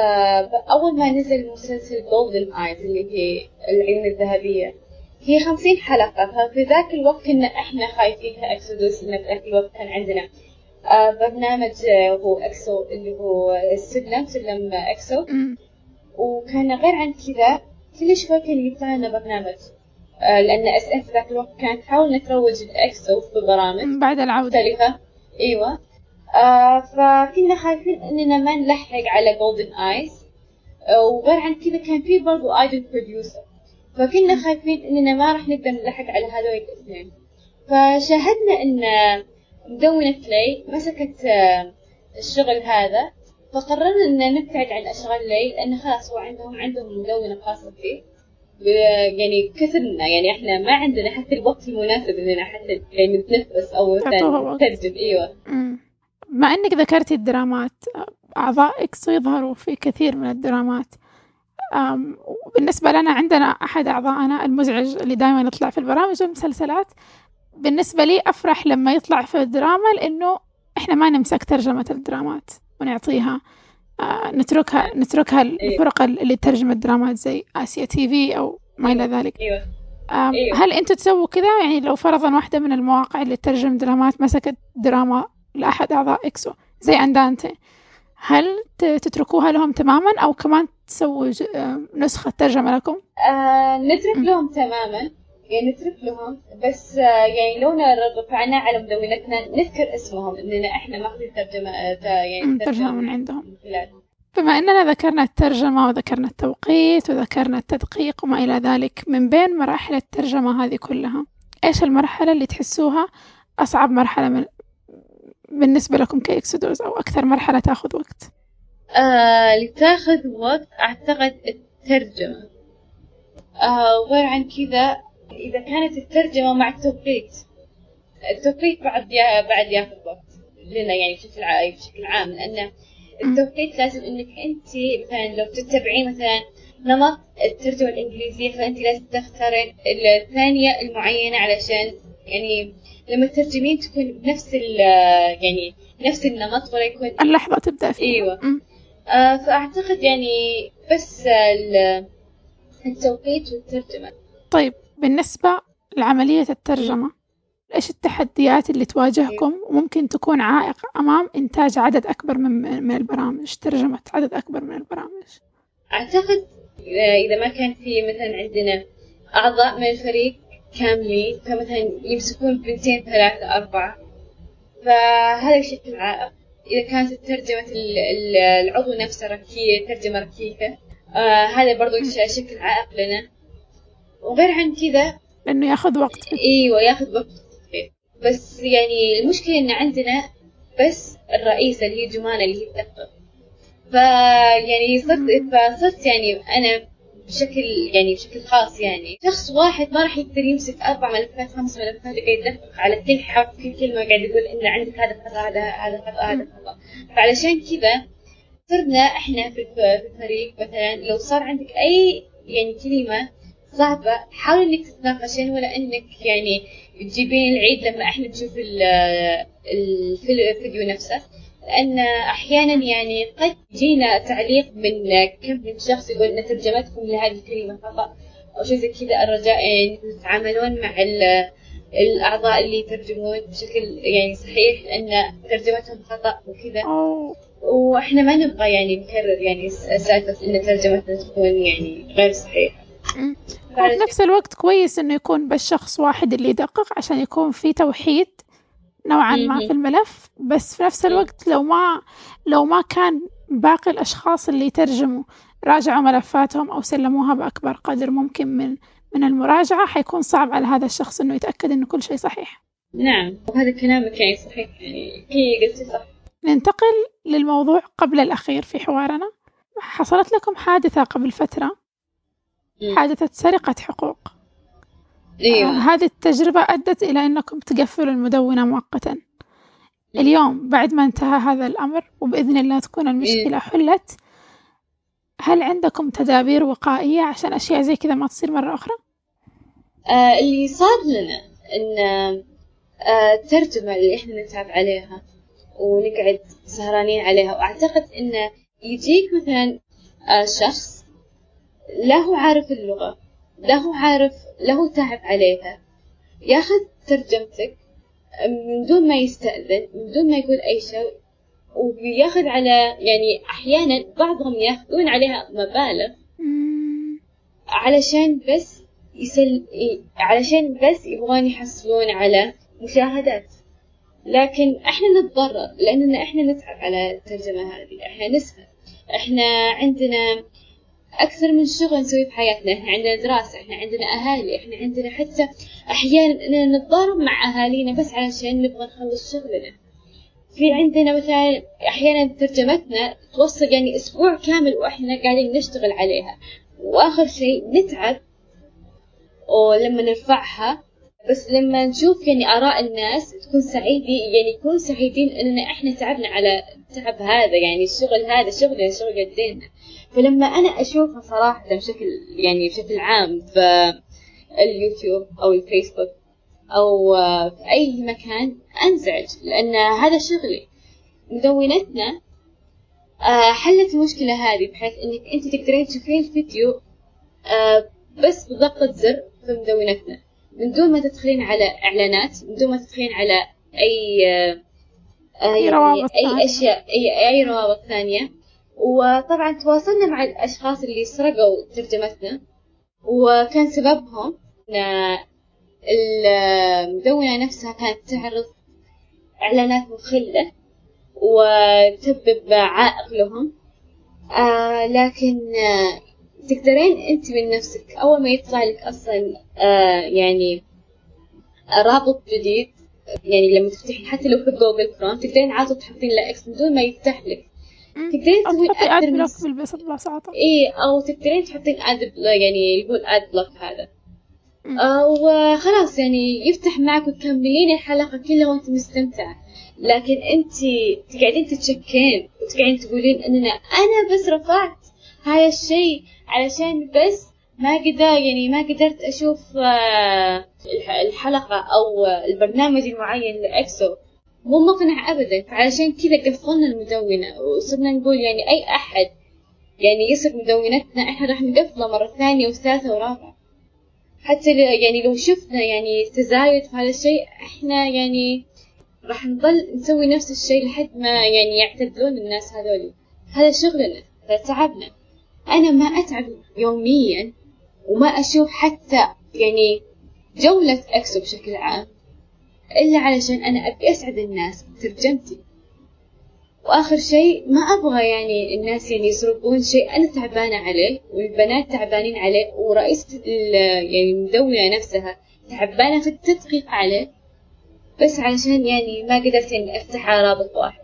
أول ما نزل مسلسل Golden Eyes اللي هي العيون الذهبية هي خمسين حلقة ففي ذاك الوقت كنا إحنا خايفين ك Exodus إن في ذاك الوقت كان عندنا آه، برنامج آه، هو EXO اللي هو السلم سلم EXO وكان غير عن كذا كل شوي كان يطلع لنا برنامج لأن SM ذاك الوقت كانت تحاول تروج ل EXO في برامج. بعد العودة. مختلفة إيوه. آه فكنا خايفين إننا ما نلحق على Golden Eyes وغير عن كذا كان في برضو Idol Producer فكنا خايفين إننا ما راح نقدر نلحق على هذول الاثنين فشاهدنا إن مدونة لي مسكت آه، الشغل هذا. فقررنا إن نبتعد عن أشغال لي لأن خلاص هو عندهم عندهم مدونة خاصة فيه. يعني كثرنا. يعني إحنا ما عندنا حتى الوقت المناسب إننا حتى يعني نتنفس أو. نترجم أيوه. مع إنك ذكرتي الدرامات اعضاء EXO يظهروا في كثير من الدرامات. بالنسبة لنا عندنا أحد أعضائنا المزعج اللي دائما يطلع في البرامج والمسلسلات بالنسبة لي أفرح لما يطلع في الدراما لأنه إحنا ما نمسك ترجمة الدرامات ونعطيها. نتركها نتركها الفرق اللي ترجم الدرامات زي Asia TV أو ما إلى ذلك. أيوه أم، أيوة. هل أنتوا تسووا كذا؟ يعني لو فرضا واحدة من المواقع اللي تترجم درامات مسكت دراما لأحد أعضاء إكسو. زي أندانتي هل تتركوها لهم تماما أو كمان تسووا أم، نسخة ترجمة لكم؟ آه نترك. لهم تماما. يعني نترك لهم. بس آه يعني لو رفعنا على مدونتنا نذكر اسمهم إننا إحنا ماخذين ترجمة آه يعني أم، ترجمة من عندهم. خلالهم بما أننا ذكرنا الترجمة وذكرنا التوقيت وذكرنا التدقيق وما إلى ذلك من بين مراحل الترجمة هذه كلها إيش المرحلة اللي تحسوها أصعب مرحلة من بالنسبة لكم كإكسودوز أو أكثر مرحلة تأخذ وقت؟ آه اللي تأخذ وقت أعتقد الترجمة آه وغير عن كذا إذا كانت الترجمة مع التوقيت التوقيت بعد يا بعد يأخذ وقت لنا يعني بشكل بشكل عام لأن التوقيت لازم إنك أنت مثلا لو تتبعين مثلا نمط الترجمة الإنجليزية فأنت لازم تختارين الثانية المعينة علشان يعني لما تترجمين تكون بنفس ال يعني نفس النمط ولا يكون اللحظة تبدأ فيها. أيوه. آه فأعتقد يعني بس ال- التوقيت والترجمة. طيب بالنسبة لعملية الترجمة إيش التحديات اللي تواجهكم؟ وممكن تكون عائق أمام إنتاج عدد أكبر من من البرامج ترجمة عدد أكبر من البرامج. أعتقد آه، إذا ما كان في مثلا عندنا أعضاء من الفريق كاملين فمثلا يمسكون بنتين ثلاثة أربعة. فهذا يشكل عائق إذا كانت ال- العضو نفسه ركية ترجمة ركيكة آه هذا برضو يش- يشكل عائق لنا. وغير عن كذا لأنه يأخذ وقت. إيوه يأخذ وقت. بس يعني المشكلة إن عندنا بس الرئيسه اللي هي جمانه اللي هي تدقق فيعني صرت فصرت يعني أنا بشكل يعني بشكل خاص يعني. شخص واحد ما راح يقدر يمسك أربع ملفات خمس ملفات يقعد يدقق على كل حرف كل كلمة قاعد يقول إن عندك هذا خطا هذا هذا خطا هذا خطا فعلشان كذا صرنا إحنا في الف- في الفريق مثلا لو صار عندك أي يعني كلمة صعبة حاول إنك تتناقشين ولا إنك يعني تجيبين العيد لما إحنا نشوف الفيديو نفسه. لأن أحيانا يعني قد يجينا تعليق من كم من شخص يقول إن ترجمتكم لهذه الكلمة خطأ أو شيء زي كذا الرجاء يعني تتعاملون مع ال- الأعضاء اللي يترجمون بشكل يعني صحيح لأن ترجمتهم خطأ وكذا أو وإحنا ما نبغى يعني نكرر يعني سالفة إن ترجمتنا تكون يعني غير صحيحة. وفي نفس الوقت كويس إنه يكون بس شخص واحد اللي يدقق عشان يكون في توحيد نوعا ما. في الملف بس في نفس الوقت لو ما لو ما كان باقي الأشخاص اللي يترجموا راجعوا ملفاتهم أو سلموها بأكبر قدر ممكن من من المراجعة حيكون صعب على هذا الشخص إنه يتأكد إنه كل شيء صحيح. نعم. وهذا كلامك يعني صحيح يعني هي قلتي صح. ننتقل للموضوع قبل الأخير في حوارنا. حصلت لكم حادثة قبل فترة. حادثة سرقة حقوق. أيوه هذه التجربة أدت إلى أنكم تقفلوا المدونة مؤقتا. اليوم بعد ما انتهى هذا الأمر وبإذن الله تكون المشكلة حلت هل عندكم تدابير وقائية عشان أشياء زي كذا ما تصير مرة أخرى؟ آه اللي صار لنا إن آه الترجمة اللي إحنا نتعب عليها ونقعد سهرانين عليها وأعتقد إنه يجيك مثلا آه شخص لا هو عارف اللغة. لا هو عارف لا هو تعب عليها. ياخذ ترجمتك من دون ما يستأذن من دون ما يقول أي شيء وبياخذ على يعني أحيانا بعضهم ياخذون عليها مبالغ. علشان بس يسل علشان بس يبغون يحصلون على مشاهدات. لكن إحنا نتضرر لأننا إحنا نتعب على الترجمة هذه. إحنا نسهر. إحنا عندنا أكثر من شغل نسويه في حياتنا إحنا عندنا دراسة إحنا عندنا أهالي إحنا عندنا حتى أحيانا إننا نتضارب مع أهالينا بس علشان نبغى نخلص شغلنا. في عندنا مثلا أحيانا ترجمتنا توصل يعني أسبوع كامل وإحنا قاعدين نشتغل عليها. وآخر شيء نتعب ولما نرفعها بس لما نشوف يعني آراء الناس تكون سعيدين يعني يكون سعيدين إننا إحنا تعبنا على التعب هذا يعني الشغل هذا شغلنا شغل يدينا. فلما أنا أشوفها صراحة بشكل يعني بشكل عام في اليوتيوب أو الفيسبوك أو في أي مكان أنزعج لأن هذا شغلي. مدونتنا آه، حلت المشكلة هذه بحيث إنك أنت تقدرين تشوفين الفيديو آه، بس بضغطة زر في مدونتنا. من دون ما تدخلين على إعلانات من دون ما تدخلين على أي آه، أي يعني روابط أي ثانية. أشياء أي أي روابط ثانية. وطبعا تواصلنا مع الأشخاص اللي سرقوا ترجمتنا وكان سببهم إن المدونة نفسها كانت تعرض إعلانات مخلة وتسبب عائق لهم آه لكن آه تقدرين أنت من نفسك أول ما يطلع لك أصلا آه يعني رابط جديد يعني لما تفتحين حتى لو في Google Chrome تقدرين عادة تحطين له X من دون ما يفتح لك. تقدرين أو تسوين تحطي أكثر من ad block بالبس- ببساطة إيه أو تقدرين تحطين ad يعني يقول ad block هذا. آه وخلاص يعني يفتح معك وتكملين الحلقة كلها وأنت مستمتعة. لكن أنت تقعدين تتشكين وتقعدين تقولين إننا أنا بس رفعت هذا الشيء علشان بس ما قدر يعني ما قدرت أشوف آه، الح- الحلقة أو البرنامج المعين لإكسو. مو مقنع ابدا. فعلشان كذا قفلنا المدونة. وصرنا نقول يعني أي أحد يعني يسرق مدونتنا إحنا راح نقفله مرة ثانية وثالثة ورابعة. حتى يعني لو شفنا يعني تزايد في هذا الشيء إحنا يعني راح نضل نسوي نفس الشيء لحد ما يعني يعتدلون الناس هذولي هذا شغلنا هذا تعبنا. أنا ما أتعب يوميا وما أشوف حتى يعني جولة اكسو بشكل عام. إلا علشان أنا أبي أسعد الناس بترجمتي. وآخر شيء ما أبغى يعني الناس يعني يسرقون شيء. أنا تعبانة عليه والبنات تعبانين عليه ورئيسة يعني المدونة نفسها تعبانة في التدقيق عليه. بس علشان يعني ما قدرت إني أفتح على رابط واحد.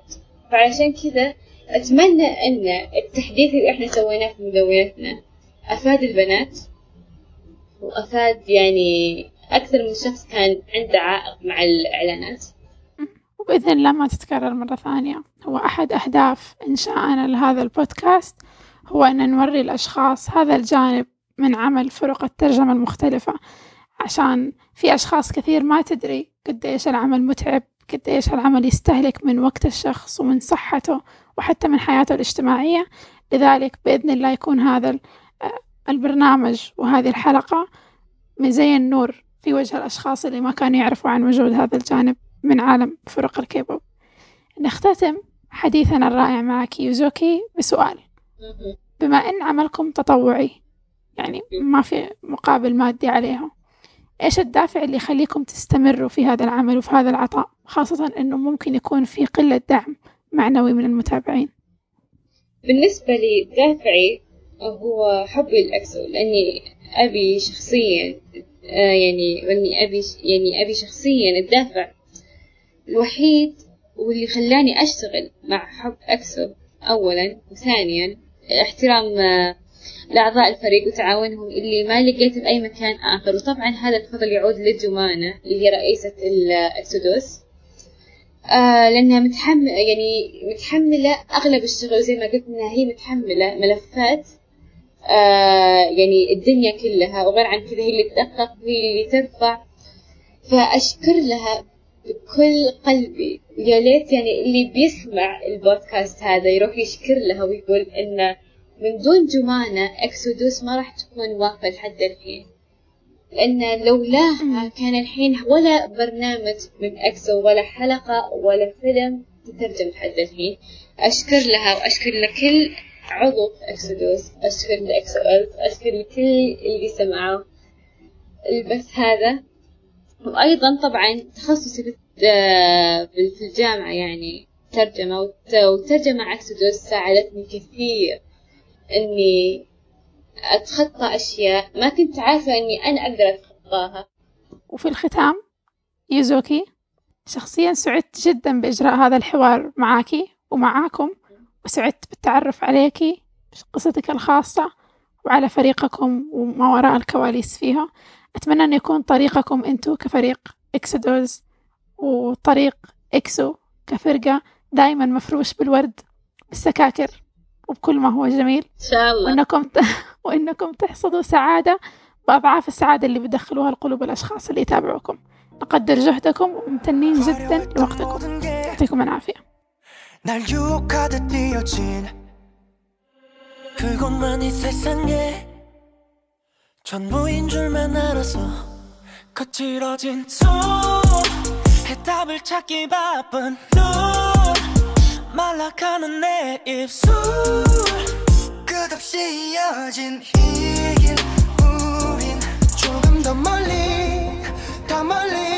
فعلشان كذا أتمنى إن التحديث اللي إحنا سويناه في مدونتنا أفاد البنات وأفاد يعني أكثر من شخص كان عنده عائق مع الإعلانات. وبإذن الله ما تتكرر مرة ثانية. هو أحد أهداف إنشائنا لهذا البودكاست هو أن نوري الأشخاص هذا الجانب من عمل فرق الترجمة المختلفة. عشان في أشخاص كثير ما تدري قديش العمل متعب قديش العمل يستهلك من وقت الشخص ومن صحته وحتى من حياته الاجتماعية. لذلك بإذن الله يكون هذا آه، البرنامج وهذه الحلقة زي النور في وجه الأشخاص اللي ما كانوا يعرفوا عن وجود هذا الجانب من عالم فرق الكيبوب. نختتم حديثنا الرائع معك يوزوكي بسؤال. بما أن عملكم تطوعي يعني ما في مقابل مادي عليه إيش الدافع اللي يخليكم تستمروا في هذا العمل وفي هذا العطاء؟ خاصة أنه ممكن يكون في قلة دعم معنوي من المتابعين. بالنسبة لي دافعي هو حبي للأكسو لأني أبي شخصيا يعني وإني أبي يعني أبي شخصيا الدافع الوحيد واللي خلاني أشتغل مع حب أكسو أولا وثانيا احترام آه، لأعضاء الفريق وتعاونهم اللي ما لقيته بأي مكان آخر. وطبعا هذا الفضل يعود لجمانة اللي هي رئيسة الأكسودوس آه لأنها متحمل يعني متحملة أغلب الشغل زي ما قلت إنها هي متحملة ملفات آه يعني الدنيا كلها وغير عن كذا هي اللي تدقق هي اللي ترفع. فأشكر لها بكل قلبي. يا ليت يعني اللي بيسمع البودكاست هذا يروح يشكر لها ويقول إن من دون جمانة إكسودوس ما راح تكون واقفة لحد الحين. لأن لولاها كان الحين ولا برنامج من أكسو ولا حلقة ولا فيلم تترجم لحد الحين. أشكر لها وأشكر لكل عضو أكسودوس أشكر لأكسو ألف أشكر لكل اللي سمعوا البث هذا. وأيضا طبعا تخصصي في آه، الجامعة يعني ترجمة والترجمة عكسدوس ساعدتني كثير إني أتخطى أشياء ما كنت عارفة إني أنا أقدر أتخطاها. وفي الختام يوزوكي شخصيا سعدت جدا بإجراء هذا الحوار معاكي ومعاكم. وسعدت بالتعرف عليكي قصتك الخاصة وعلى فريقكم وما وراء الكواليس فيها. أتمنى أن يكون طريقكم أنتو كفريق Exodus وطريق EXO كفرقة دائما مفروش بالورد بالسكاكر وبكل ما هو جميل. إن شاء الله. وإنكم ت... وإنكم تحصدوا سعادة بأضعاف السعادة اللي بدخلوها القلوب الأشخاص اللي يتابعوكم. نقدر جهدكم وممتنين جدا لوقتكم. يعطيكم العافية. 날 유혹하듯 뛰어진 그것만이 세상에. 전부인 줄만 알아서 거칠어진 손 해답을 찾기 바쁜 눈 말라가는 내 입술. 끝없이 이어진 이길 우린 조금 더 멀리 더 멀리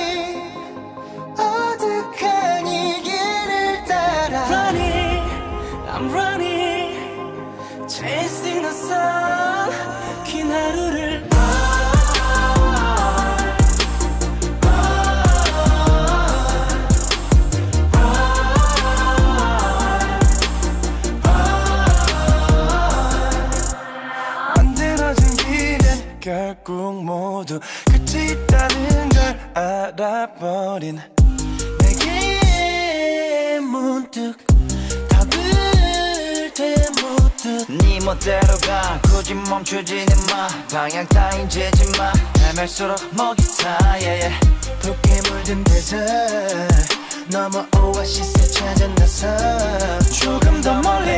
I'm running Chasing the sun. 긴 하루를 결국 모두 끝이 있다는 걸 알아버린 멋대로 가 굳이 멈추지는 마 방향 따윈 재지 마 헤맬수록 목이 타. 붉게 물든 데서 넘어 오아시스 찾아 나서 조금 더 멀리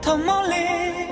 더 멀리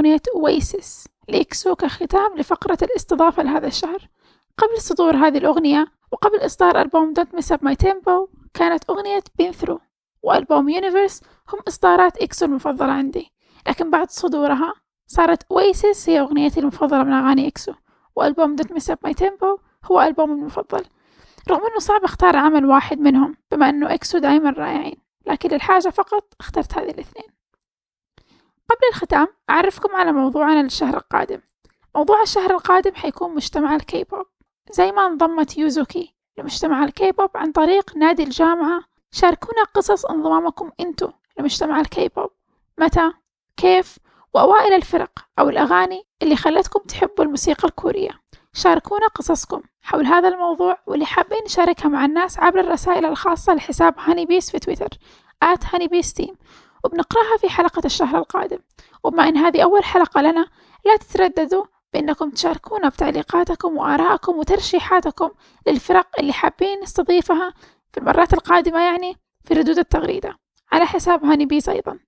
للتو لأغنية أويسس لإكسو كختام لفقرة الاستضافة لهذا الشهر. قبل صدور هذه الأغنية وقبل إصدار ألبوم Don't Mess Up My Tempo كانت أغنية Been Through وألبوم Universe هم إصدارات EXO المفضلة عندي. لكن بعد صدورها صارت Oasis هي أغنيتي المفضلة من أغاني EXO وألبوم Don't Mess Up My Tempo هو ألبومي المفضل. رغم أنه صعب أختار عمل واحد منهم بما أنه EXO دايما رائعين لكن للحاجة فقط اخترت هذه الاثنين. قبل الختام أعرفكم على موضوعنا للشهر القادم. موضوع الشهر القادم حيكون مجتمع الكي بوب زي ما انضمت يوزوكي لمجتمع الكي بوب عن طريق نادي الجامعة. شاركونا قصص انضمامكم انتو لمجتمع الكي بوب متى كيف وأوائل الفرق أو الأغاني اللي خلتكم تحبوا الموسيقى الكورية. شاركونا قصصكم حول هذا الموضوع واللي حابين نشاركها مع الناس عبر الرسائل الخاصة لحساب Honey Bees في تويتر بيس تيم وبنقرأها في حلقة الشهر القادم. وبما إن هذه أول حلقة لنا لا تترددوا بأنكم تشاركونا بتعليقاتكم وآرائكم وترشيحاتكم للفرق اللي حابين نستضيفها في المرات القادمة يعني في ردود التغريدة. على حساب Honey Bees أيضا.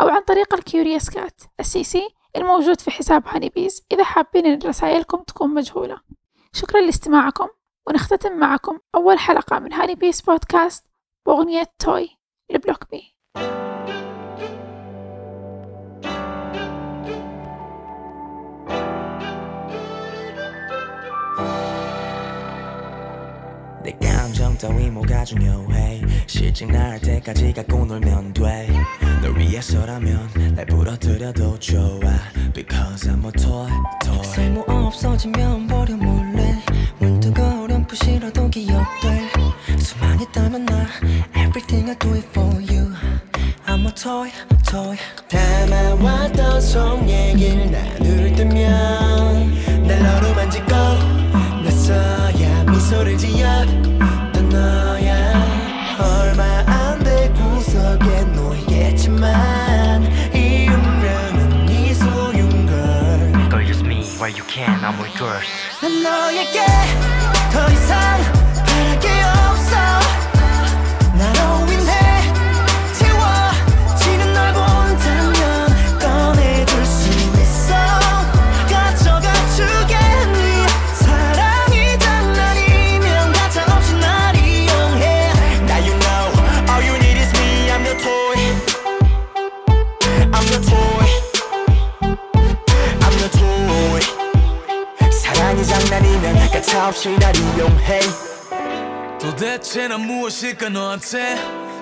أو عن طريق ال Curious Cat ال CC الموجود في حساب Honey Bees إذا حابين إن رسائلكم تكون مجهولة. شكرا لاستماعكم ونختتم معكم أول حلقة من Honey Bees Podcast بأغنية توي لبلوك بي. 내 감정 따위 뭐가 중요해? 실증 날 때까지 갖고 놀면 돼널 위해서라면 날 부러뜨려도 좋아. Because I'm a toy, toy. 쓸모 없어지면 버려 몰래. 문득 어렴풋이라도 기억돼. 수만 있다면 나 Everything I do it for you. I'm a toy, toy. 담아왔던 속 얘기를 나눌 때면 날 너로 나서야 미 소를 지어 또 너야 얼마 안 돼. 구석에 놓이겠지만 이 운명은 네 소유인 걸. Girl just me. Where you can I'm with girls. 난 너에게 더 이상 바랄 게없 없이 날 이용해. 도대체 난 무엇일까 너한테?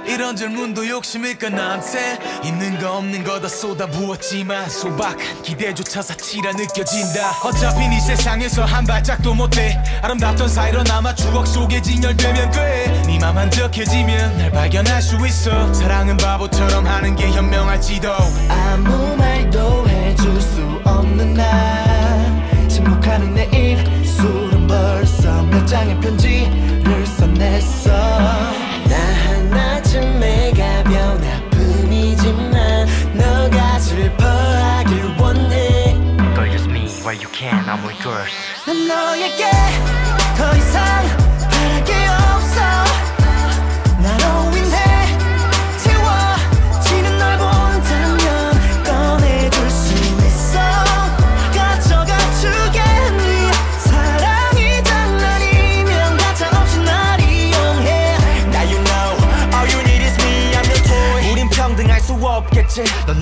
이런 질문도 욕심일까 나한테? 있는 거 없는 거 다 쏟아부었지만 소박한 기대조차 사치라 느껴진다. 어차피 네 세상에서 한 발짝도 못돼 아름답던 사이로 남아 추억 속에 진열되면 돼네 맘 한적해지면 날 발견할 수 있어. 사랑은 바보처럼 하는 게 현명할지도. 아무 말도 해줄 수 없는 날 침묵하는 내 입 술은 벌 써몇 장의 편지를 써냈어. 나 하나쯤의 가벼운 아픔이지만 너가 슬퍼하길 원해. Girl just me where you can. I'm with girls. 난 너에게 더 이상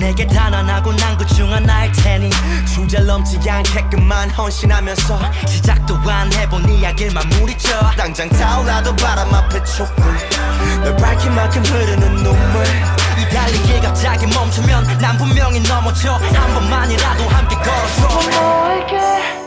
내게 단언하고 난 그중 하나일 테니. 주제 넘지 않게끔만 헌신하면서 시작도 안 해본 이야기를 마무리져 당장 타올라도 바람 앞에 촛불. 널 밝힌 만큼 흐르는 눈물. 이 달리기 갑자기 멈추면 난 분명히 넘어져. 한 번만이라도 함께 걸어줘